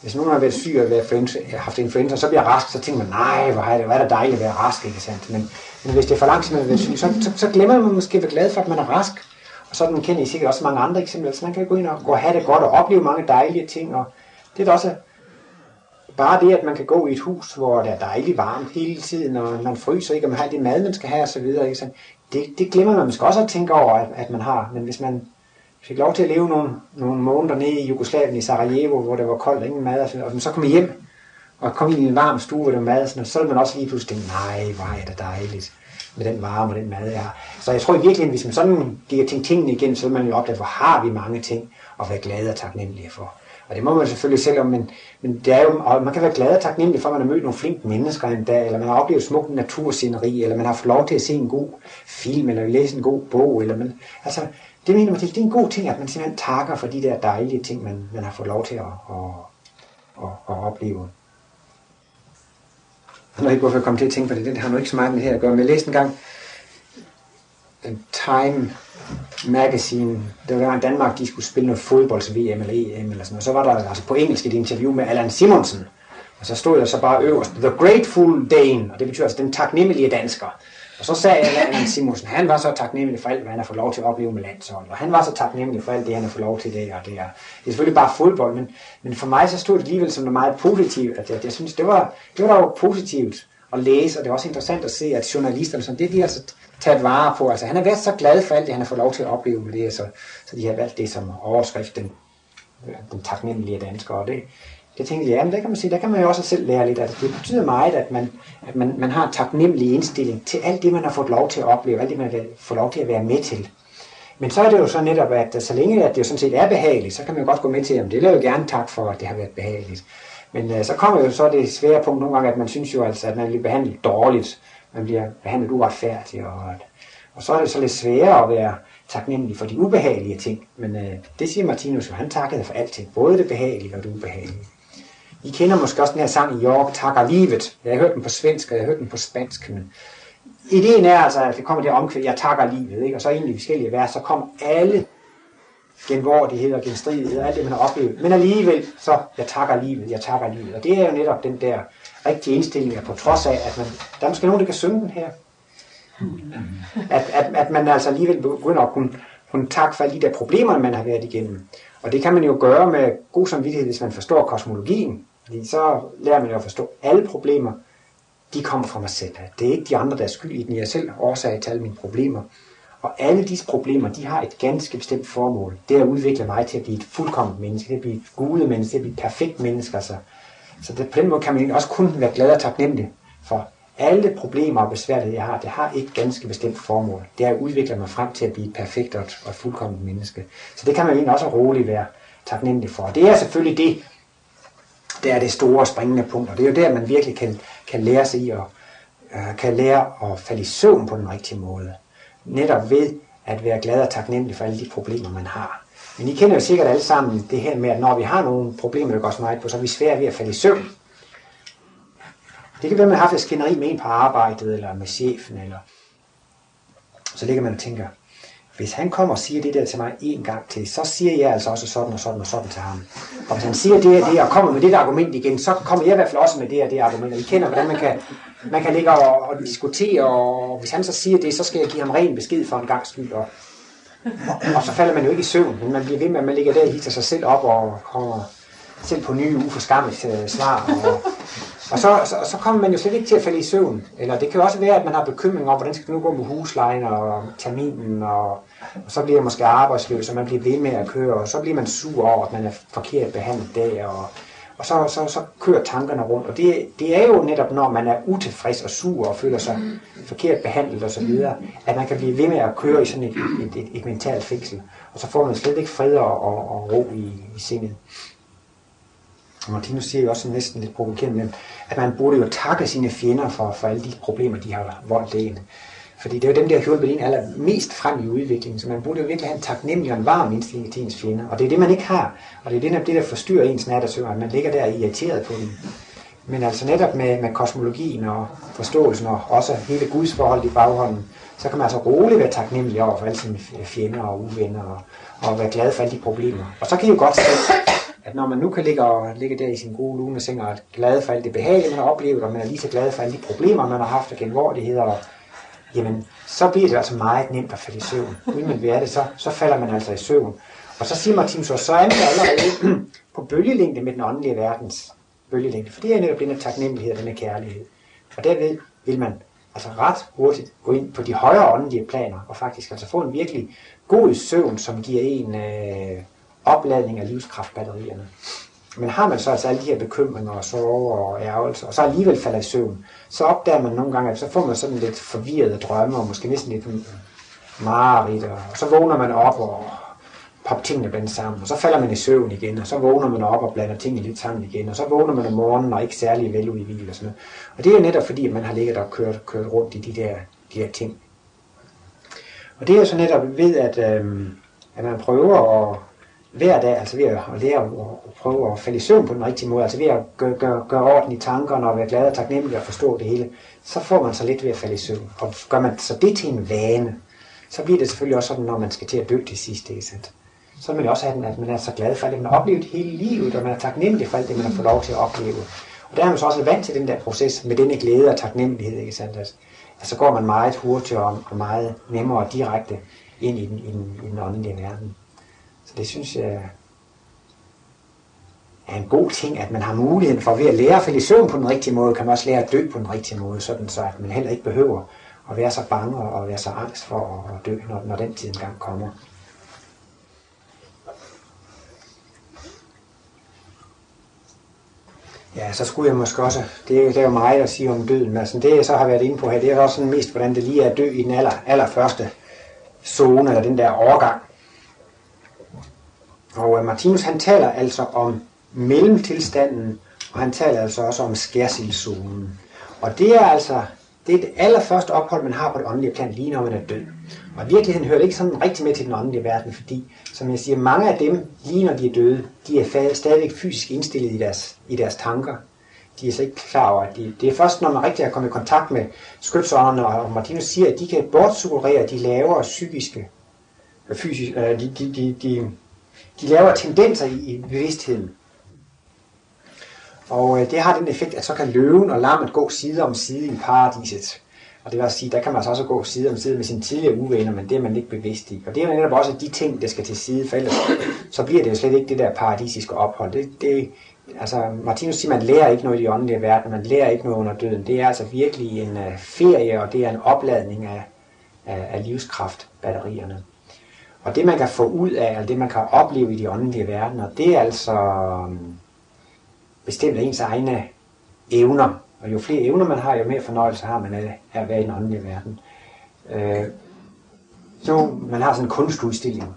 Hvis nogen har været syg og været influenza, haft influenza, så bliver rask, så tænker man, nej, hvor er det, hvor er det dejligt at være rask, ikke sandt? Men, men hvis det er for langt, tid, man været syg, så, så, så, glemmer man måske at være glad for, at man er rask. Og sådan kender I sikkert også mange andre eksempler. Så man kan gå ind og gå og have det godt og opleve mange dejlige ting. Og det er også bare det, at man kan gå i et hus, hvor det er dejligt varmt hele tiden, og man fryser ikke, og man har det mad, man skal have osv. Det, det glemmer man måske også at tænke over, at, at man har. Men hvis man fik lov til at leve nogle, nogle måneder nede i Jugoslavien, i Sarajevo, hvor det var koldt og ingen mad, og, og så kom hjem og kom ind i en varm stue, hvor der var mad, og så ville man også lige pludselig tænke, nej, hvor er det dejligt med den varme og den mad, jeg har. Så jeg tror virkelig, at hvis man sådan giver ting, tingene igen, så vil man jo opdage, hvor har vi mange ting at være glade og taknemmelige for. Og det må man selvfølgelig selv om, men, men det er jo, og man kan være glad og taknemmelig for, at man har mødt nogle flinke mennesker en dag, eller man har oplevet smuk natursceneri, eller man har fået lov til at se en god film, eller læse en god bog, eller man, altså, det mener man til, det er en god ting, at man simpelthen takker for de der dejlige ting, man, man har fået lov til at, at, at, at opleve. Jeg ved ikke, hvorfor jeg kom til at tænke på det. Det har nu ikke så meget med det her at gøre. Men jeg læste en gang øh, Time Magazine. der var i Danmark, de skulle spille noget fodbolds VM eller EM eller sådan noget. Så var der altså på engelsk et interview med Allan Simonsen. Og så stod der så bare øverst, The Grateful Dane, og det betyder altså den taknemmelige dansker. Og så sagde Allan Simonsen, han var så taknemmelig for alt, hvad han har fået lov til at opleve med landsholdet, Og han var så taknemmelig for alt det, han har fået lov til det og det. Er, det er selvfølgelig bare fodbold, men, men for mig så stod det alligevel som noget meget positivt. At jeg, jeg synes, det var, det var dog positivt at læse, og det er også interessant at se, at journalisterne, som det de altså taget vare på. Altså han har været så glad for alt det, han har fået lov til at opleve med det, så, så de har valgt det som overskriften, øh, den taknemmelige dansker. Og det, det tænkte jeg, ja, men der kan man sige, der kan man jo også selv lære lidt. Altså, det betyder meget, at man, at man, man har en taknemmelig indstilling til alt det, man har fået lov til at opleve, alt det, man har fået lov til at være med til. Men så er det jo så netop, at så længe at det jo sådan set er behageligt, så kan man jo godt gå med til, at det vil jeg jo gerne tak for, at det har været behageligt. Men øh, så kommer jo så det svære punkt nogle gange, at man synes jo altså, at man bliver behandlet dårligt. Man bliver behandlet uretfærdigt, og Og så er det så lidt sværere at være taknemmelig for de ubehagelige ting. Men øh, det siger Martinus jo, han takkede for alting, både det behagelige og det ubehagelige. I kender måske også den her sang i York, Takker livet. Jeg har hørt den på svensk, og jeg har hørt den på spansk. Men ideen er altså, at det kommer det omkvæd, jeg takker livet, ikke? og så egentlig forskellige vers, så kommer alle genvordighed og genstridighed og alt det, man har oplevet. Men alligevel, så jeg takker livet, jeg takker livet. Og det er jo netop den der rigtige indstilling, på trods af, at man, der er måske nogen, der kan synge den her. At, at, at man altså alligevel begynder at kunne, kunne takke for alle de der problemer, man har været igennem. Og det kan man jo gøre med god samvittighed, hvis man forstår kosmologien. Fordi så lærer man jo at forstå, at alle problemer, de kommer fra mig selv. Det er ikke de andre, der er skyld i den. Jeg er selv årsag til alle mine problemer. Og alle disse problemer, de har et ganske bestemt formål. Det er at udvikle mig til at blive et fuldkomment menneske, det er at blive et gude menneske, det er at blive et perfekt menneske. Altså. Så det, på den måde kan man også kun være glad og taknemmelig for alle problemer og besværligheder, jeg har, det har et ganske bestemt formål. Det er at udvikle mig frem til at blive et perfekt og et, og fuldkomment menneske. Så det kan man egentlig også roligt være taknemmelig for. Det er selvfølgelig det, der er det store springende punkt, og det er jo der, man virkelig kan, kan lære sig i at, øh, kan lære at falde i søvn på den rigtige måde. Netop ved at være glad og taknemmelig for alle de problemer, man har. Men I kender jo sikkert alle sammen det her med, at når vi har nogle problemer, der går så meget på, så er vi svære ved at falde i søvn. Det kan være, at man har haft et skænderi med en på arbejdet, eller med chefen, eller så ligger man og tænker, hvis han kommer og siger det der til mig en gang til, så siger jeg altså også sådan og sådan og sådan til ham. Og hvis han siger det og det, og kommer med det der argument igen, så kommer jeg i hvert fald også med det og det argument. Og I kender, hvordan man kan, man kan ligge og, og diskutere, og hvis han så siger det, så skal jeg give ham ren besked for en gang skyld. Og, og, og så falder man jo ikke i søvn, men man bliver ved med, at man ligger der og hitter sig selv op og kommer selv på nye uforskammelige øh, svar. Og, og så, så, så kommer man jo slet ikke til at falde i søvn. Eller det kan jo også være, at man har bekymring om, hvordan skal det nu gå med huslejen og terminen, og, og så bliver man måske arbejdsløs, og man bliver ved med at køre, og så bliver man sur over, at man er forkert behandlet der, og, og så, så, så kører tankerne rundt. Og det, det er jo netop, når man er utilfreds og sur og føler sig forkert behandlet osv., at man kan blive ved med at køre i sådan et, et, et, et mentalt fængsel. Og så får man slet ikke fred og, og, og ro i, i sindet. Og Martinus siger jo også næsten lidt provokerende, at man burde jo takke sine fjender for, for alle de problemer, de har voldt en. Fordi det er jo dem, der har hjulpet en allermest frem i udviklingen, så man burde jo virkelig have en taknemmelig og en varm indstilling til ens fjender. Og det er det, man ikke har. Og det er det, det der forstyrrer ens nattersøvn, at man ligger der irriteret på dem. Men altså netop med, med kosmologien og forståelsen og også hele Guds forhold i baghånden, så kan man altså roligt være taknemmelig over for alle sine fjender og uvenner og, og være glad for alle de problemer. Og så kan I jo godt se, at når man nu kan ligge, og, ligge der i sin gode lune seng og er glad for alt det behagelige, man har oplevet, og man er lige så glad for alle de problemer, man har haft og genvordigheder, og, jamen, så bliver det altså meget nemt at falde i søvn. Uden man være det, så, så falder man altså i søvn. Og så siger Martin så, så er man allerede på bølgelængde med den åndelige verdens bølgelængde, for det er netop den taknemmelighed og den kærlighed. Og derved vil man altså ret hurtigt gå ind på de højere åndelige planer, og faktisk altså få en virkelig god søvn, som giver en øh, opladning af livskraftbatterierne. Men har man så altså alle de her bekymringer og sorger og ærgelser, og så alligevel falder i søvn, så opdager man nogle gange, at så får man sådan lidt forvirrede drømme, og måske næsten lidt mareridt, og så vågner man op og popper tingene blandt sammen, og så falder man i søvn igen, og så vågner man op og blander tingene lidt sammen igen, og så vågner man om morgenen og ikke særlig vel ud i hvil og sådan noget. Og det er jo netop fordi, at man har ligget og kørt, kørt rundt i de der, de der ting. Og det er så netop ved, at, øhm, at man prøver at hver dag, altså ved at lære at, prøve at falde i søvn på den rigtige måde, altså ved at gøre, gøre, gøre orden i tankerne og være glad og taknemmelig og forstå det hele, så får man så lidt ved at falde i søvn. Og gør man så det til en vane, så bliver det selvfølgelig også sådan, når man skal til at dø til sidst, ikke sandt? Så vil man også have den, at man er så glad for alt det, man har oplevet hele livet, og man er taknemmelig for alt det, man har fået lov til at opleve. Og der er man så også vant til den der proces med denne glæde og taknemmelighed, ikke sandt? Altså, så går man meget hurtigere og meget nemmere og direkte ind i den, i den, i den åndelige verden. Det synes jeg er en god ting, at man har muligheden for ved at lære at falde i søvn på den rigtige måde, kan man også lære at dø på den rigtige måde, sådan så at man heller ikke behøver at være så bange og være så angst for at dø, når, når den tid engang kommer. Ja, så skulle jeg måske også, det, det er jo meget at sige om døden, men altså det jeg så har været inde på her, det er også sådan mest, hvordan det lige er at dø i den aller, allerførste zone, eller den der overgang. Og øh, Martinus han taler altså om mellemtilstanden, og han taler altså også om skærsildszonen. Og det er altså Det er det allerførste ophold, man har på det åndelige plan, lige når man er død. Og i virkeligheden hører det ikke sådan rigtig med til den åndelige verden, fordi, som jeg siger, mange af dem, lige når de er døde, de er stadigvæk fysisk indstillet i deres, i deres tanker. De er så ikke klar over, at de, det er først, når man rigtig er kommet i kontakt med skytsånderne, og Martinus siger, at de kan bortsuggerere de lavere psykiske, fysisk, øh, de, de, de, de, de laver tendenser i, i bevidstheden. Og øh, det har den effekt, at så kan løven og lammet gå side om side i paradiset. Og det vil sige, der kan man altså også gå side om side med sine tidligere uvenner, men det er man ikke bevidst i. Og det er netop også de ting, der skal til side, for ellers så bliver det jo slet ikke det der paradisiske ophold. Det, det, altså Martinus siger, man lærer ikke noget i de åndelige verden, man lærer ikke noget under døden. Det er altså virkelig en uh, ferie, og det er en opladning af, af, af livskraftbatterierne. Og det man kan få ud af, eller det man kan opleve i de åndelige verdener, det er altså mm, bestemt af ens egne evner. Og jo flere evner man har, jo mere fornøjelse har man af at være i den åndelige verden. Øh, så man har sådan en kunstudstilling,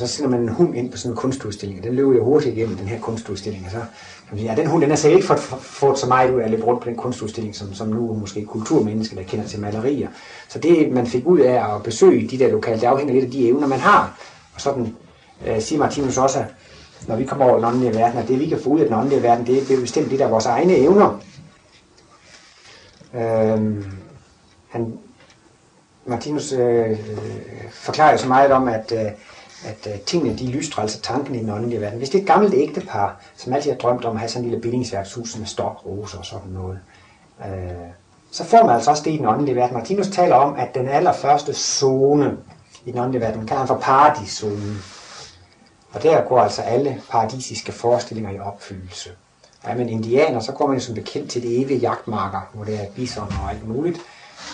og så sender man en hund ind på sådan en kunstudstilling, og den løber jo hurtigt igennem den her kunstudstilling, og så kan man sige, ja, den hund, den har sikkert ikke fået, fået så meget ud af at løbe rundt på den kunstudstilling, som, som nu måske kulturmennesker, der kender til malerier. Så det, man fik ud af at besøge de der lokale, det afhænger lidt af de evner, man har. Og sådan øh, siger Martinus også, når vi kommer over den åndelige verden, og det vi kan få ud af den åndelige verden, det er bestemt det der vores egne evner. Øh, han, Martinus øh, øh, forklarer jo så meget om, at, øh, at øh, tingene de lystrer altså tanken i den åndelige verden. Hvis det er et gammelt ægtepar, som altid har drømt om at have sådan en lille bindingsværkshus med stok, roser og sådan noget, øh, så får man altså også det i den åndelige verden. Martinus taler om, at den allerførste zone i den åndelige verden, kalder han for paradiszonen. Og der går altså alle paradisiske forestillinger i opfyldelse. Er man indianer, så går man jo som bekendt til det evige jagtmarker, hvor det er bison og alt muligt.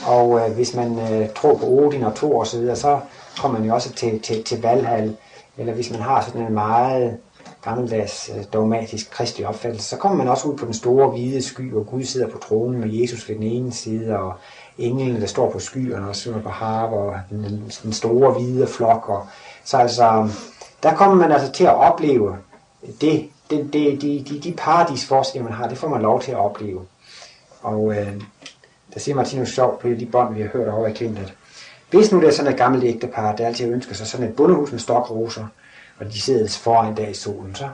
Og øh, hvis man øh, tror på Odin og Thor osv., så, videre, så kommer man jo også til, til, til Valhall. Eller hvis man har sådan en meget gammeldags øh, dogmatisk kristelig opfattelse, så kommer man også ud på den store hvide sky, hvor Gud sidder på tronen med Jesus ved den ene side, og englen, der står på skyerne og synger på harp, og den, den store hvide flok. Og, så altså, der kommer man altså til at opleve det, det, det, de, de, de paradisforestillinger, man har, det får man lov til at opleve. Og øh, der siger Martinus sjovt på de bånd, vi har hørt over i Klintet. Hvis nu det er sådan et gammelt ægtepar, der altid ønsker sig sådan et bundehus med stokroser, og de sidder altså foran der i solen, så,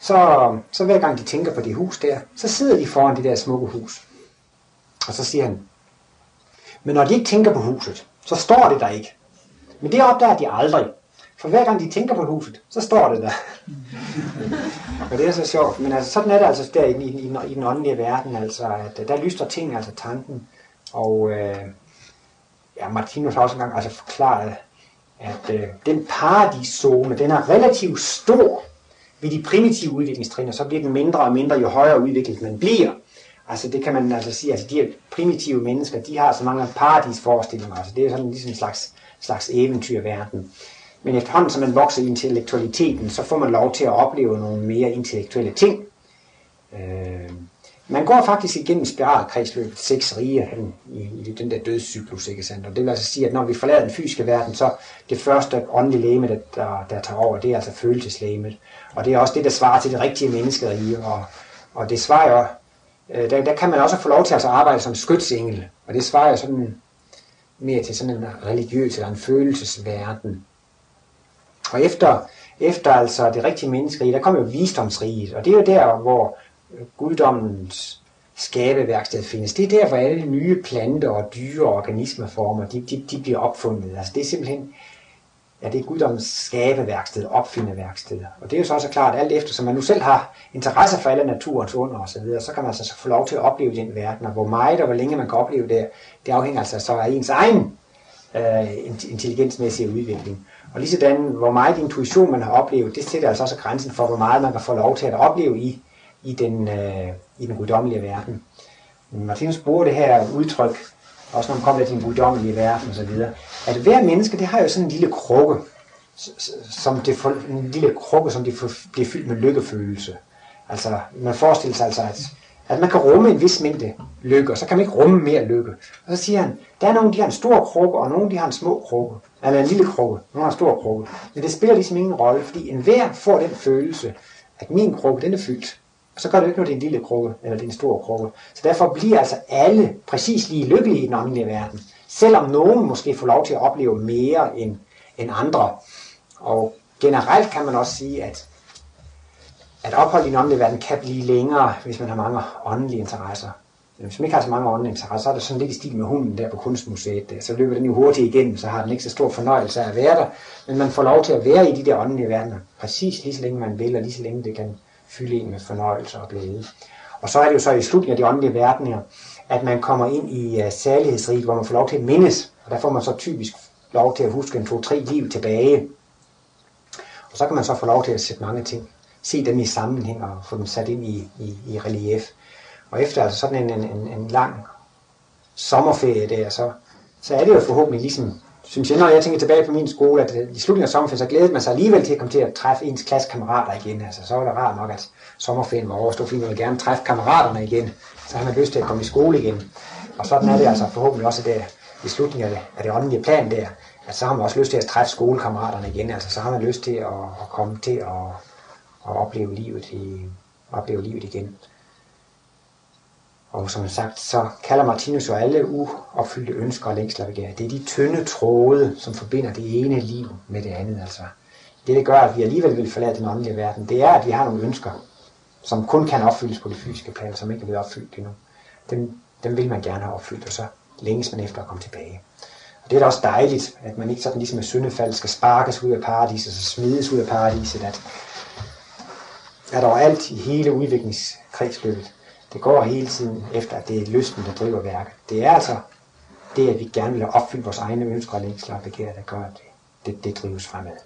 så, så hver gang de tænker på det hus der, så sidder de foran det der smukke hus. Og så siger han, men når de ikke tænker på huset, så står det der ikke. Men det opdager de aldrig. For hver gang de tænker på huset, så står det der. og det er så sjovt. Men altså, sådan er det altså der i, i, i, i den åndelige verden, altså, at der lyster ting, altså tanken. Og øh, ja, Martinus har også engang altså forklaret, at øh, den paradiszone, den er relativt stor ved de primitive udviklingstrin, og så bliver den mindre og mindre, jo højere udviklet man bliver. Altså det kan man altså sige, altså de her primitive mennesker, de har så mange paradisforestillinger, altså det er sådan ligesom en slags, slags eventyrverden. Men efterhånden, som man vokser i intellektualiteten, så får man lov til at opleve nogle mere intellektuelle ting. Øh, man går faktisk igennem spiralkredsløbet seks rige i, i den der dødscyklus, ikke sandt? Og det vil altså sige, at når vi forlader den fysiske verden, så det første åndelige læme, der, der, der tager over, det er altså følelseslæmet. Og det er også det, der svarer til det rigtige menneskerige. Og, og det svarer jo, øh, der, der kan man også få lov til altså at arbejde som skytsengel. Og det svarer jo sådan mere til sådan en religiøs eller en følelsesverden. Og efter, efter altså det rigtige menneskerige, der kommer jo visdomsriget, og det er jo der, hvor guddommens skabeværksted findes. Det er der, hvor alle nye planter og dyre og organismeformer, de, de, de bliver opfundet. Altså det er simpelthen, ja, det er guddommens skabeværksted, opfindeværksted. Og det er jo så også klart, at alt efter, som man nu selv har interesse for alle naturens under og så videre, så kan man altså få lov til at opleve den verden, og hvor meget og hvor længe man kan opleve det, det afhænger altså så af ens egen øh, intelligensmæssige udvikling. Og lige sådan, hvor meget intuition man har oplevet, det sætter altså også grænsen for, hvor meget man kan få lov til at opleve i, i, den, øh, i den guddommelige verden. Martinus bruger det her udtryk, også når man kommer til den guddommelige verden osv., at hver menneske, det har jo sådan en lille krukke, som det for, en lille krukke, som det for, bliver fyldt med lykkefølelse. Altså, man forestiller sig altså, at, at man kan rumme en vis mængde lykke, og så kan man ikke rumme mere lykke. Og så siger han, der er nogen, de har en stor krukke, og nogen, de har en små krukke. Eller en lille krukke, nogen har en stor krukke. Men det spiller ligesom ingen rolle, fordi enhver får den følelse, at min krukke, den er fyldt så gør det ikke noget, det er en lille krukke, eller det er en stor krukke. Så derfor bliver altså alle præcis lige lykkelige i den åndelige verden. Selvom nogen måske får lov til at opleve mere end, end andre. Og generelt kan man også sige, at, at ophold i den åndelige verden kan blive længere, hvis man har mange åndelige interesser. Hvis man ikke har så mange åndelige interesser, så er det sådan lidt i stil med hunden der på kunstmuseet. Der. Så løber den jo hurtigt igennem, så har den ikke så stor fornøjelse af at være der. Men man får lov til at være i de der åndelige verdener, præcis lige så længe man vil, og lige så længe det kan fylde en med fornøjelse og glæde. Og så er det jo så i slutningen af de åndelige verdener, at man kommer ind i uh, særlighedsriget, hvor man får lov til at mindes. Og der får man så typisk lov til at huske en to-tre liv tilbage. Og så kan man så få lov til at sætte mange ting, se dem i sammenhæng og få dem sat ind i, i, i relief. Og efter altså sådan en, en, en lang sommerferie der, så, så er det jo forhåbentlig ligesom, synes jeg, når jeg tænker tilbage på min skole, at øh, i slutningen af sommerferien, så glædede man sig alligevel til at komme til at træffe ens klassekammerater igen. Altså, så var det rart nok, at sommerferien var overstået, fordi man ville gerne træffe kammeraterne igen. Så har man lyst til at komme i skole igen. Og sådan er det altså forhåbentlig også der i slutningen af det, af det åndelige plan der, at så har man også lyst til at træffe skolekammeraterne igen. Altså, så har man lyst til at, at komme til at, at opleve livet i, opleve livet igen. Og som sagt, så kalder Martinus jo alle uopfyldte ønsker og længsler begær. Det er de tynde tråde, som forbinder det ene liv med det andet. Altså. Det, det gør, at vi alligevel vil forlade den åndelige verden, det er, at vi har nogle ønsker, som kun kan opfyldes på det fysiske plan, som ikke er blevet opfyldt endnu. Dem, dem vil man gerne have opfyldt, og så længes man efter at komme tilbage. Og det er da også dejligt, at man ikke sådan ligesom med syndefald skal sparkes ud af paradiset, så smides ud af paradiset, at, at overalt i hele udviklingskredsløbet, det går hele tiden efter, at det er lysten, der driver værket. Det er altså det, at vi gerne vil opfylde vores egne ønsker og længsler og begær, der gør, at det, det, det drives fremad.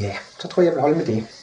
Ja, så tror jeg, jeg vil holde med det.